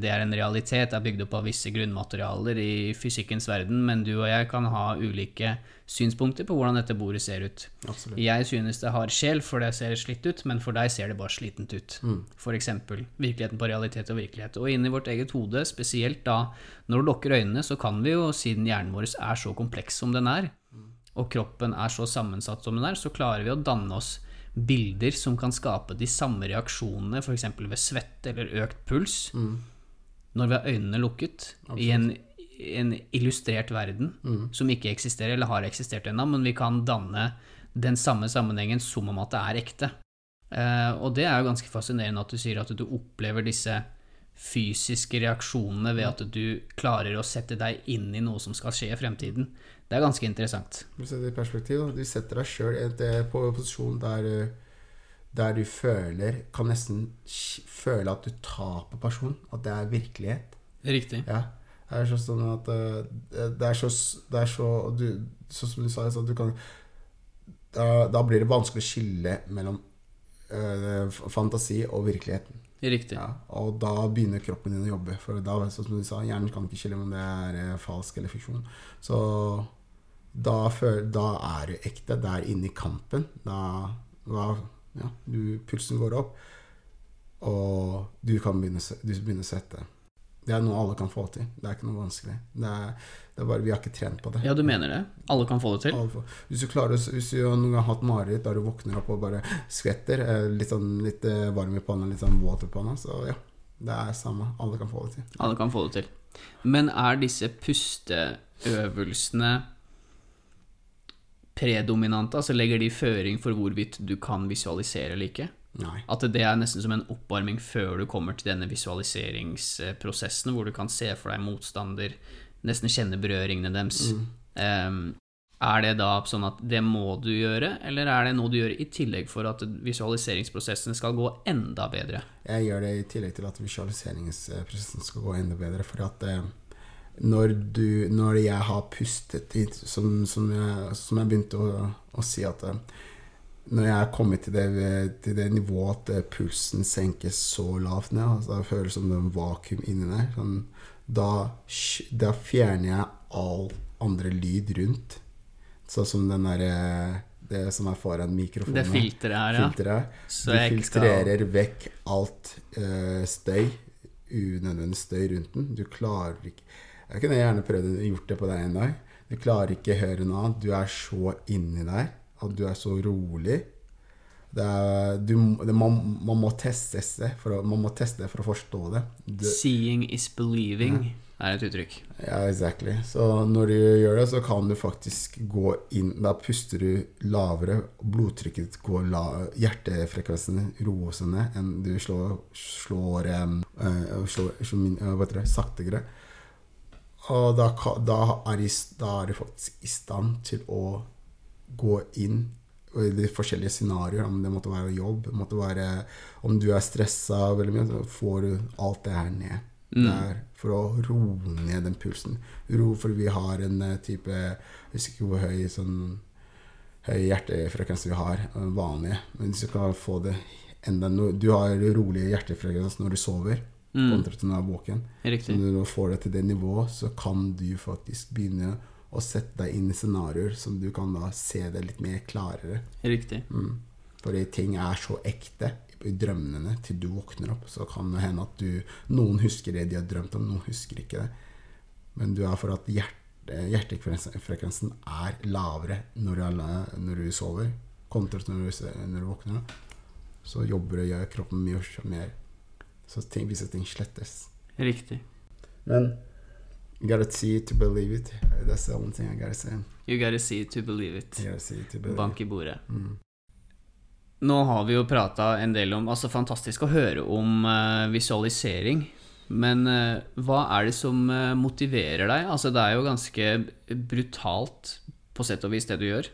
A: Det er en realitet, det er bygd opp av visse grunnmaterialer i fysikkens verden, men du og jeg kan ha ulike synspunkter på hvordan dette bordet ser ut.
B: Absolutt.
A: Jeg synes det har sjel, for det ser slitt ut, men for deg ser det bare slitent ut. For eksempel virkeligheten på realitet og virkelighet. Og inni vårt eget hode, spesielt da når du lukker øynene, så kan vi jo, siden hjernen vår er så kompleks som den er, og kroppen er så sammensatt som den er, så klarer vi å danne oss bilder som kan skape de samme reaksjonene, f.eks. ved svette eller økt puls, når vi har øynene lukket i en, en illustrert verden som ikke eksisterer eller har eksistert ennå, men vi kan danne den samme sammenhengen som om at det er ekte. Eh, og det er jo ganske fascinerende at du sier at du opplever disse fysiske reaksjonene ved at du klarer å sette deg inn i noe som skal skje i fremtiden. Det er ganske interessant.
B: Du setter det i perspektiv. Da. Du setter deg sjøl på en posisjon der, eh, der du føler Kan nesten føle at du tar på personen. At det er virkelighet.
A: Riktig.
B: Ja. Det er så sånn at eh, Det er så, det er så du, Sånn som du sa, så du kan da, da blir det vanskelig å skille mellom øh, fantasi og virkeligheten.
A: Riktig.
B: Ja, og da begynner kroppen din å jobbe. For da, sånn som du sa, hjernen kan ikke skille om det er eh, falsk eller fiksjon. Så da, da er du ekte. Det er inni kampen. Da, da ja, du, pulsen går opp, og du kan begynne, du begynner å svette. Det er noe alle kan få til. Det er ikke noe vanskelig. Det er, det er bare Vi har ikke trent på det.
A: Ja, du mener det? Alle kan få det til?
B: Hvis du klarer Hvis du noen gang har hatt mareritt der du våkner opp og bare skvetter, eh, litt, sånn, litt eh, varm i panna, litt sånn våt i panna, så ja. Det er samme. Alle kan få det til.
A: Alle kan få det til. Men er disse pusteøvelsene predominante? Altså legger de føring for hvorvidt du kan visualisere eller ikke?
B: Nei.
A: At det er nesten som en oppvarming før du kommer til denne visualiseringsprosessen, hvor du kan se for deg motstander, nesten kjenne berøringene deres. Em, er det da sånn at det må du gjøre, eller er det noe du gjør i tillegg for at visualiseringsprosessen skal gå enda bedre?
B: Jeg gjør det i tillegg til at visualiseringsprosessen skal gå enda bedre. For at eh, når, du, når jeg har pustet inn, som, som, jeg, som jeg begynte å, å si at eh, når jeg er kommet til det, til det nivået at eh, pulsen senkes så lavt ned, altså det føles som det er en vakuum inni der, sånn, da, da fjerner jeg all andre lyd rundt. Sånn som den derre Det som er foran mikrofonen.
A: Det filteret her, ja.
B: Filteret.
A: Så
B: Du
A: filtrerer skal-
B: vekk alt uh, støy, unødvendig støy rundt den. Du klarer ikke Jeg kunne gjerne prøvd å gjort det på deg en dag. Du klarer ikke høre noe annet. Du er så inni der og du er så rolig. Det er, du, det, man, man må teste for å, man må teste det for å forstå det. Du,
A: 'Seeing is believing' er et uttrykk.
B: ja, exactly. Så når du gjør det, så kan du faktisk gå inn Da puster du lavere, blodtrykket går la, hjertefrekvensen roer seg ned enn du slår, slår, um, uh, slår, slår min- eh, saktere. Og da, da, er de, da er de faktisk i stand til å gå inn i de forskjellige scenarioer, om det måtte være jobb, måtte være om du er stressa veldig mye, så får du alt det her ned.
A: Mm.
B: Der for å roe ned den pulsen. Ro, for vi har en eh, type Jeg husker ikke hvor høy sånn høy hjertefrekvens vi har, eh, vanlige. Men du kan få det enda Du har rolig hjertefrekvens når du sover,
A: Mm.
B: kontra til når du er våken. Så når du får det til det nivået, så kan du faktisk begynne å sette deg inn i scenarioer som du kan da se det litt mer klarere.
A: Riktig.
B: Mm. Fordi ting er så ekte i drømmene til du våkner opp. Så kan det hende at du Noen husker det de har drømt om, noen husker ikke det. Men du er for at hjerte, hjertefrekvensen er lavere når du, er, når du sover, kontra når du, når du våkner. Så jobber kroppen mye mer. Så ting, visse ting slettes.
A: Riktig.
B: Men you gotta see it to believe it. That's the only thing I gotta say.
A: You gotta see it to believe it.
B: You gotta see it to believe
A: Bank i bordet.
B: Mm.
A: Nå har vi jo prata en del om Altså, fantastisk å høre om uh, visualisering. Men uh, hva er det som uh, motiverer deg? Altså, det er jo ganske brutalt, på sett og vis, det du gjør.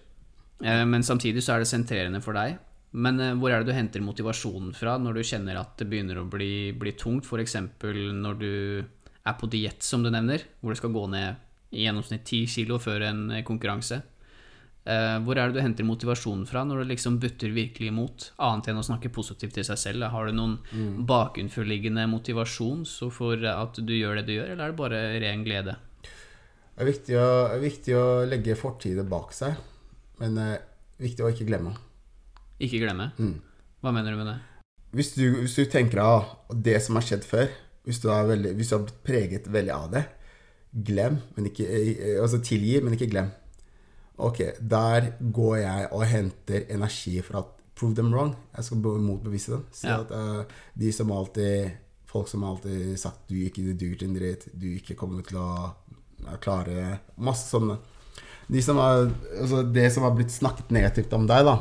A: Men samtidig så er det sentrerende for deg. Men eh, hvor er det du henter motivasjonen fra når du kjenner at det begynner å bli, bli tungt? F.eks. når du er på diett, som du nevner, hvor det skal gå ned i gjennomsnitt 10 kilo før en eh, konkurranse. Eh, hvor er det du henter motivasjonen fra når det liksom butter virkelig imot, annet enn å snakke positivt til seg selv? Har du noen bakenforliggende motivasjon så for at du gjør det du gjør, eller er det bare ren glede?
B: Det er viktig å, er viktig å legge fortiden bak seg, men det er viktig å ikke glemme.
A: Ikke glemme.
B: Mm.
A: Hva mener du med det?
B: Hvis du, hvis du tenker av det som har skjedd før, hvis du, veldig, hvis du har blitt preget veldig av det, glem, men ikke, eh, altså tilgi, men ikke glem. Ok, der går jeg og henter energi fra at prove them wrong. Jeg skal be- motbevise dem. Si
A: Ja.
B: at uh, de som alltid Folk som alltid sagt du ikke duger til en dritt, du ikke kommer til å eh, klare. Masse sånne. De som er, altså det som har blitt snakket negativt om deg, da.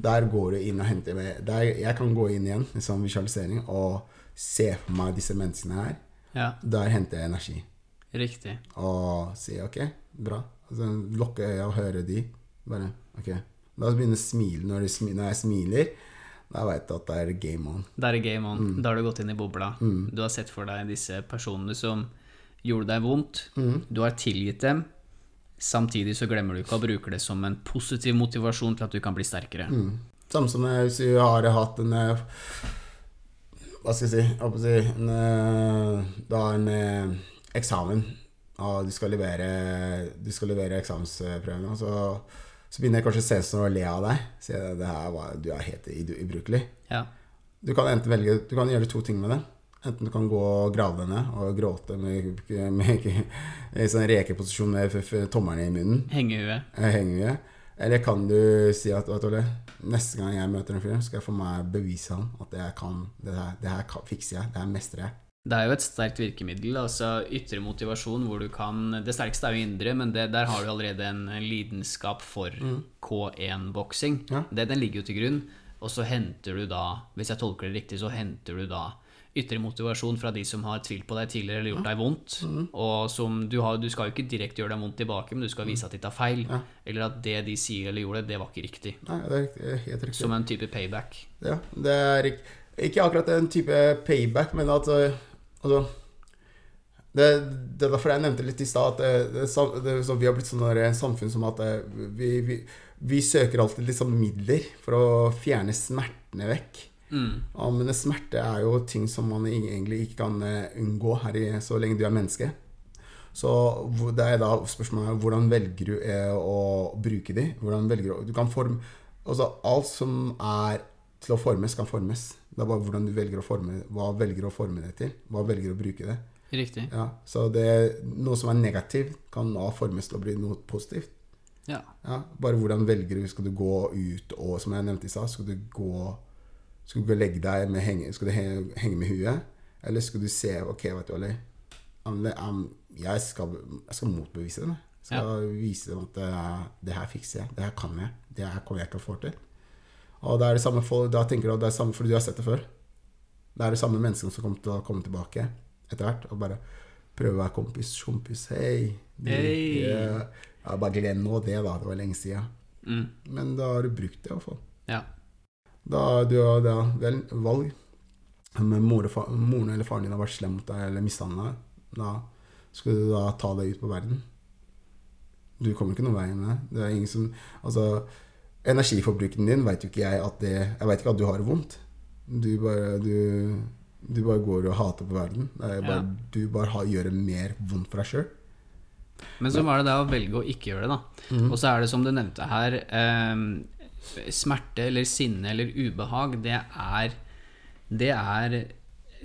B: Der går du inn og henter med der, Jeg kan gå inn igjen i sånn visualisering og se for meg disse menneskene her.
A: Ja,
B: Der henter jeg energi.
A: riktig.
B: Og si ok, bra. Altså, lukke øya og høre de. Bare ok. La oss begynne å smile. Når, de smi- når jeg smiler, da veit du at det er game on.
A: Da er game on. Da har du gått inn i bobla. Du har sett for deg disse personene som gjorde deg vondt. Du har tilgitt dem. Samtidig så glemmer du ikke å bruke det som en positiv motivasjon til at du kan bli sterkere.
B: Samme som eh, hvis du har hatt en eh, Hva skal jeg si, en, eh, Du har en eksamen, og du skal levere, du skal levere eksamensprøven, og så, så begynner kanskje sensoren å le av deg. Si at det her var, du er helt ubrukelig.
A: Ja.
B: Du kan enten velge Du kan gjøre to ting med det. Enten du kan gå og grave deg ned og gråte med, med, i sånn rekeposisjon med tommelen i munnen.
A: Hengehue.
B: eh, Eller kan du si at vet du, neste gang jeg møter en fyr, skal jeg få meg bevise han at jeg kan, det her, det her fikser jeg. Det her mestrer jeg.
A: Det er jo et sterkt virkemiddel, altså ytre motivasjon, hvor du kan Det sterkeste er jo indre, men det, der har du allerede en lidenskap for K1-boksing.
B: Ja.
A: Den ligger jo til grunn. og så henter du da, hvis jeg tolker det riktig, så henter du da ytre motivasjon fra de som har tvilt på deg tidligere eller gjort deg vondt. Og som du, har, du skal jo ikke direkte gjøre deg vondt tilbake, men du skal vise at de tar feil. Eller at det de sier eller gjorde, det var ikke riktig.
B: Nei, det er helt riktig.
A: Som en type payback.
B: Ja, det er ikke, ikke akkurat en type payback, men at uh, Altså det, det er derfor jeg nevnte litt i stad at det, det, det, sånn, vi har blitt sånn der samfunn som at eh, vi, vi, vi søker alltid sånn midler for å fjerne smertene vekk.
A: Mm.
B: Ja, men smerte er jo ting som man egentlig ikke kan eh, unngå her i, så lenge du er menneske. Så det er da spørsmålet hvordan velger du eh, å bruke de? Hvordan velger du, du kan forme, altså Alt som er til å formes, kan formes. Det er bare hvordan du velger å forme Hva velger du å forme det til? Hva velger du å bruke det?
A: Riktig.
B: Ja, så det, noe som er negativt, kan da formes til å bli noe positivt.
A: Ja.
B: Ja, bare hvordan velger du Skal du gå ut og Som jeg nevnte i stad, skal du gå Skal du gå og legge deg med henge, Skal du henge, med huet? Eller skal du se Ok, vet du I'm- Jeg skal, jeg skal motbevise dem. Jeg skal vise dem at det, det her fikser jeg. Det her kan jeg. Det her kommer jeg til å få til. Og det er det samme for, da tenker du at det er samme fordi du har sett det før. Det er det samme menneskene som kommer til å komme tilbake etter hvert og bare prøve å være kompis. Kompis, hei.
A: Hey.
B: Ja, ja, bare glem nå det, da. Det var lenge siden.
A: Mm.
B: Men da har du brukt det, i hvert fall.
A: ja.
B: Da du har da vel valg. Om mor moren eller faren din har vært slem mot deg eller mishandla deg, da skal du da ta deg ut på verden. Du kommer ikke noen vei med det. Det er ingen som Altså, energiforbruken din veit jo ikke jeg at det Jeg veit ikke at du har det vondt. Du bare Du, du bare går og hater på verden. Er bare,
A: Ja.
B: Du bare har, gjør det mer vondt for deg sjøl.
A: Men så var det det å velge å ikke gjøre det, da.
B: Mm.
A: Og så er det som du nevnte her, eh, smerte eller sinne eller ubehag, det er Det er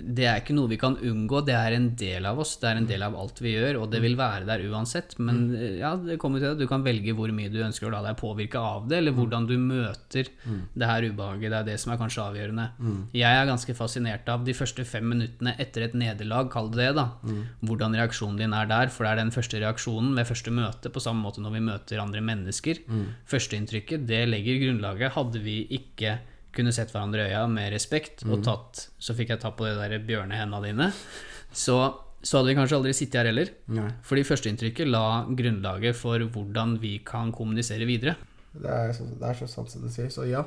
A: det er ikke noe vi kan unngå, det er en del av oss. Det er en del av alt vi gjør, og det vil være der uansett. Men eh, ja, det kommer til at du kan velge hvor mye du ønsker å la deg påvirke av det, eller hvordan du møter det her ubehaget. Det er det som er kanskje avgjørende. Jeg er ganske fascinert av de første fem minuttene etter et nederlag, kall det det, da. Hvordan reaksjonen din er der, for det er den første reaksjonen ved første møte, på samme måte når vi møter andre mennesker. Førsteinntrykket, det legger grunnlaget. Hadde vi ikke kunne sett hverandre i øya med respekt og tatt Så fikk jeg ta på de der bjørnehenda dine. Så, så hadde vi kanskje aldri sittet her heller.
B: Nei.
A: Fordi førsteinntrykket la grunnlaget for hvordan vi kan kommunisere videre.
B: Det er, så, det er så sant som du sier. Så ja.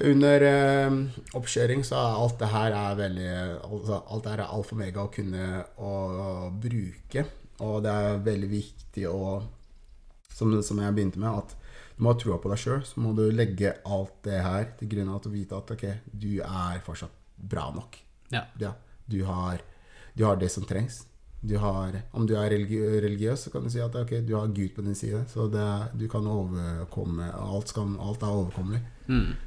B: Under eh, oppkjøring så er alt det her er veldig altså, Alt det her er alfa og mega å kunne å, bruke. Og det er veldig viktig å som, som jeg begynte med, at du må ha trua på deg sjøl. Så må du legge alt det her til grunn av å vite at ok, du er fortsatt bra nok.
A: Ja.
B: Ja, du, har, du har det som trengs. Du har, om du er religi religiøs, så kan du si at ok, du har Gud på din side. Så det, du kan overkomme Alt, skal, alt er overkommelig.
A: Mm.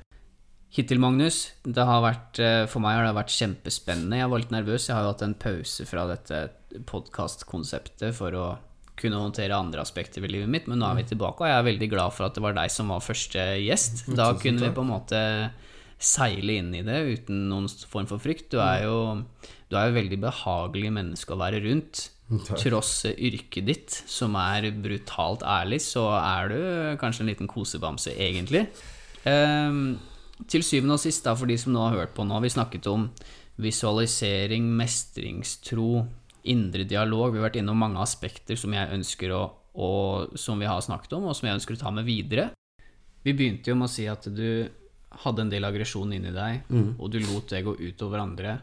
A: Hittil, Magnus, det har vært, eh, for meg har det vært kjempespennende. Jeg var litt nervøs. Jeg har jo hatt en pause fra dette podkastkonseptet for å kunne håndtere andre aspekter ved livet mitt, men nå er vi tilbake, og jeg er veldig glad for at det var deg som var første gjest. Da kunne vi på en måte seile inn i det uten noen form for frykt. Du er jo du er jo veldig behagelig menneske å være rundt.
B: Takk.
A: Tross yrket ditt, som er brutalt ærlig, så er du kanskje en liten kosebamse, egentlig. Um, til syvende og sist, da, for de som nå har hørt på nå, har vi snakket om visualisering, mestringstro, indre dialog. Vi har vært innom mange aspekter som jeg ønsker å og som vi har snakket om, og som jeg ønsker å ta med videre. Vi begynte jo med å si at du hadde en del aggresjon inni deg, og du lot det gå utover andre.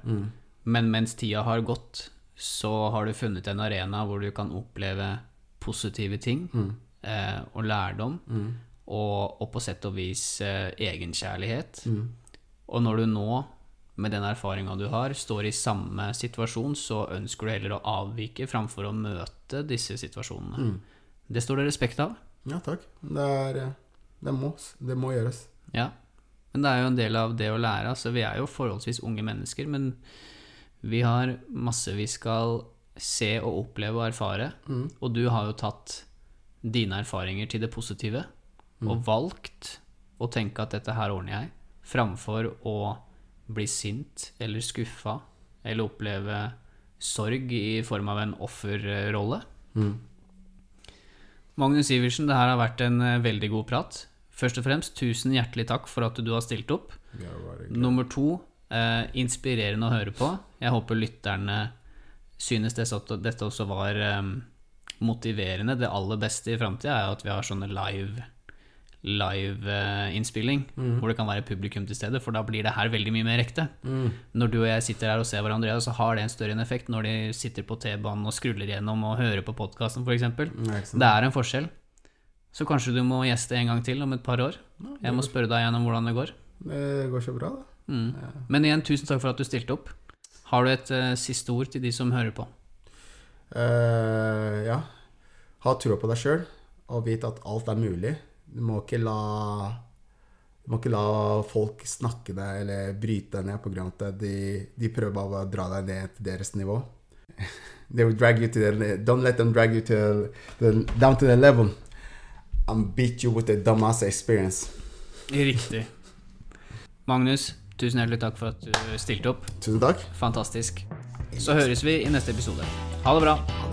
A: Men mens tida har gått, så har du funnet en arena hvor du kan oppleve positive ting eh, og lærdom, og, og på sett og vis eh, egenkjærlighet. Og når du nå, med den erfaringa du har, står i samme situasjon, så ønsker du heller å avvike framfor å møte disse situasjonene. Det står det respekt av.
B: Ja, takk. Det, er, eh, det, må, det må gjøres.
A: Ja. Men det er jo en del av det å lære. Altså, vi er jo forholdsvis unge mennesker, men vi har masse vi skal se og oppleve og erfare. Og du har jo tatt dine erfaringer til det positive, og valgt å tenke at dette her ordner jeg, framfor å bli sint eller skuffa eller oppleve sorg i form av en offerrolle. Magnus Iversen, det her har vært en eh, veldig god prat. Først og fremst, tusen hjertelig takk for at du har stilt opp. Nummer to, eh, inspirerende å høre på. Jeg håper lytterne synes det, at dette også var eh, motiverende. Det aller beste i framtida er at vi har sånne live live-innspilling, hvor det kan være publikum til stede, for da blir det her veldig mye mer ekte. Når du og jeg sitter her og ser hverandre, så har det en større effekt når de sitter på T-banen og skruller gjennom og hører på podkasten, f.eks.
B: Nei.
A: Det er en forskjell. Så kanskje du må gjeste en gang til om et par år. Jeg må spørre deg igjen om hvordan det går.
B: Det går så bra, da.
A: Mm. Men igjen, tusen takk for at du stilte opp. Har du et uh, siste ord til de som hører på?
B: Uh, ja. Ha trua på deg sjøl, og vit at alt er mulig. Du må ikke la Du må ikke la folk snakke deg eller bryte deg ned av at de, de prøver bare å dra deg ned til deres nivå. They will drag you to the, Don't let them drag you to the, down to the level and beat you with a dumbass experience.
A: Riktig. Magnus, tusen hjertelig takk for at du stilte opp.
B: Tusen takk.
A: Fantastisk. Så høres vi i neste episode. Ha det bra.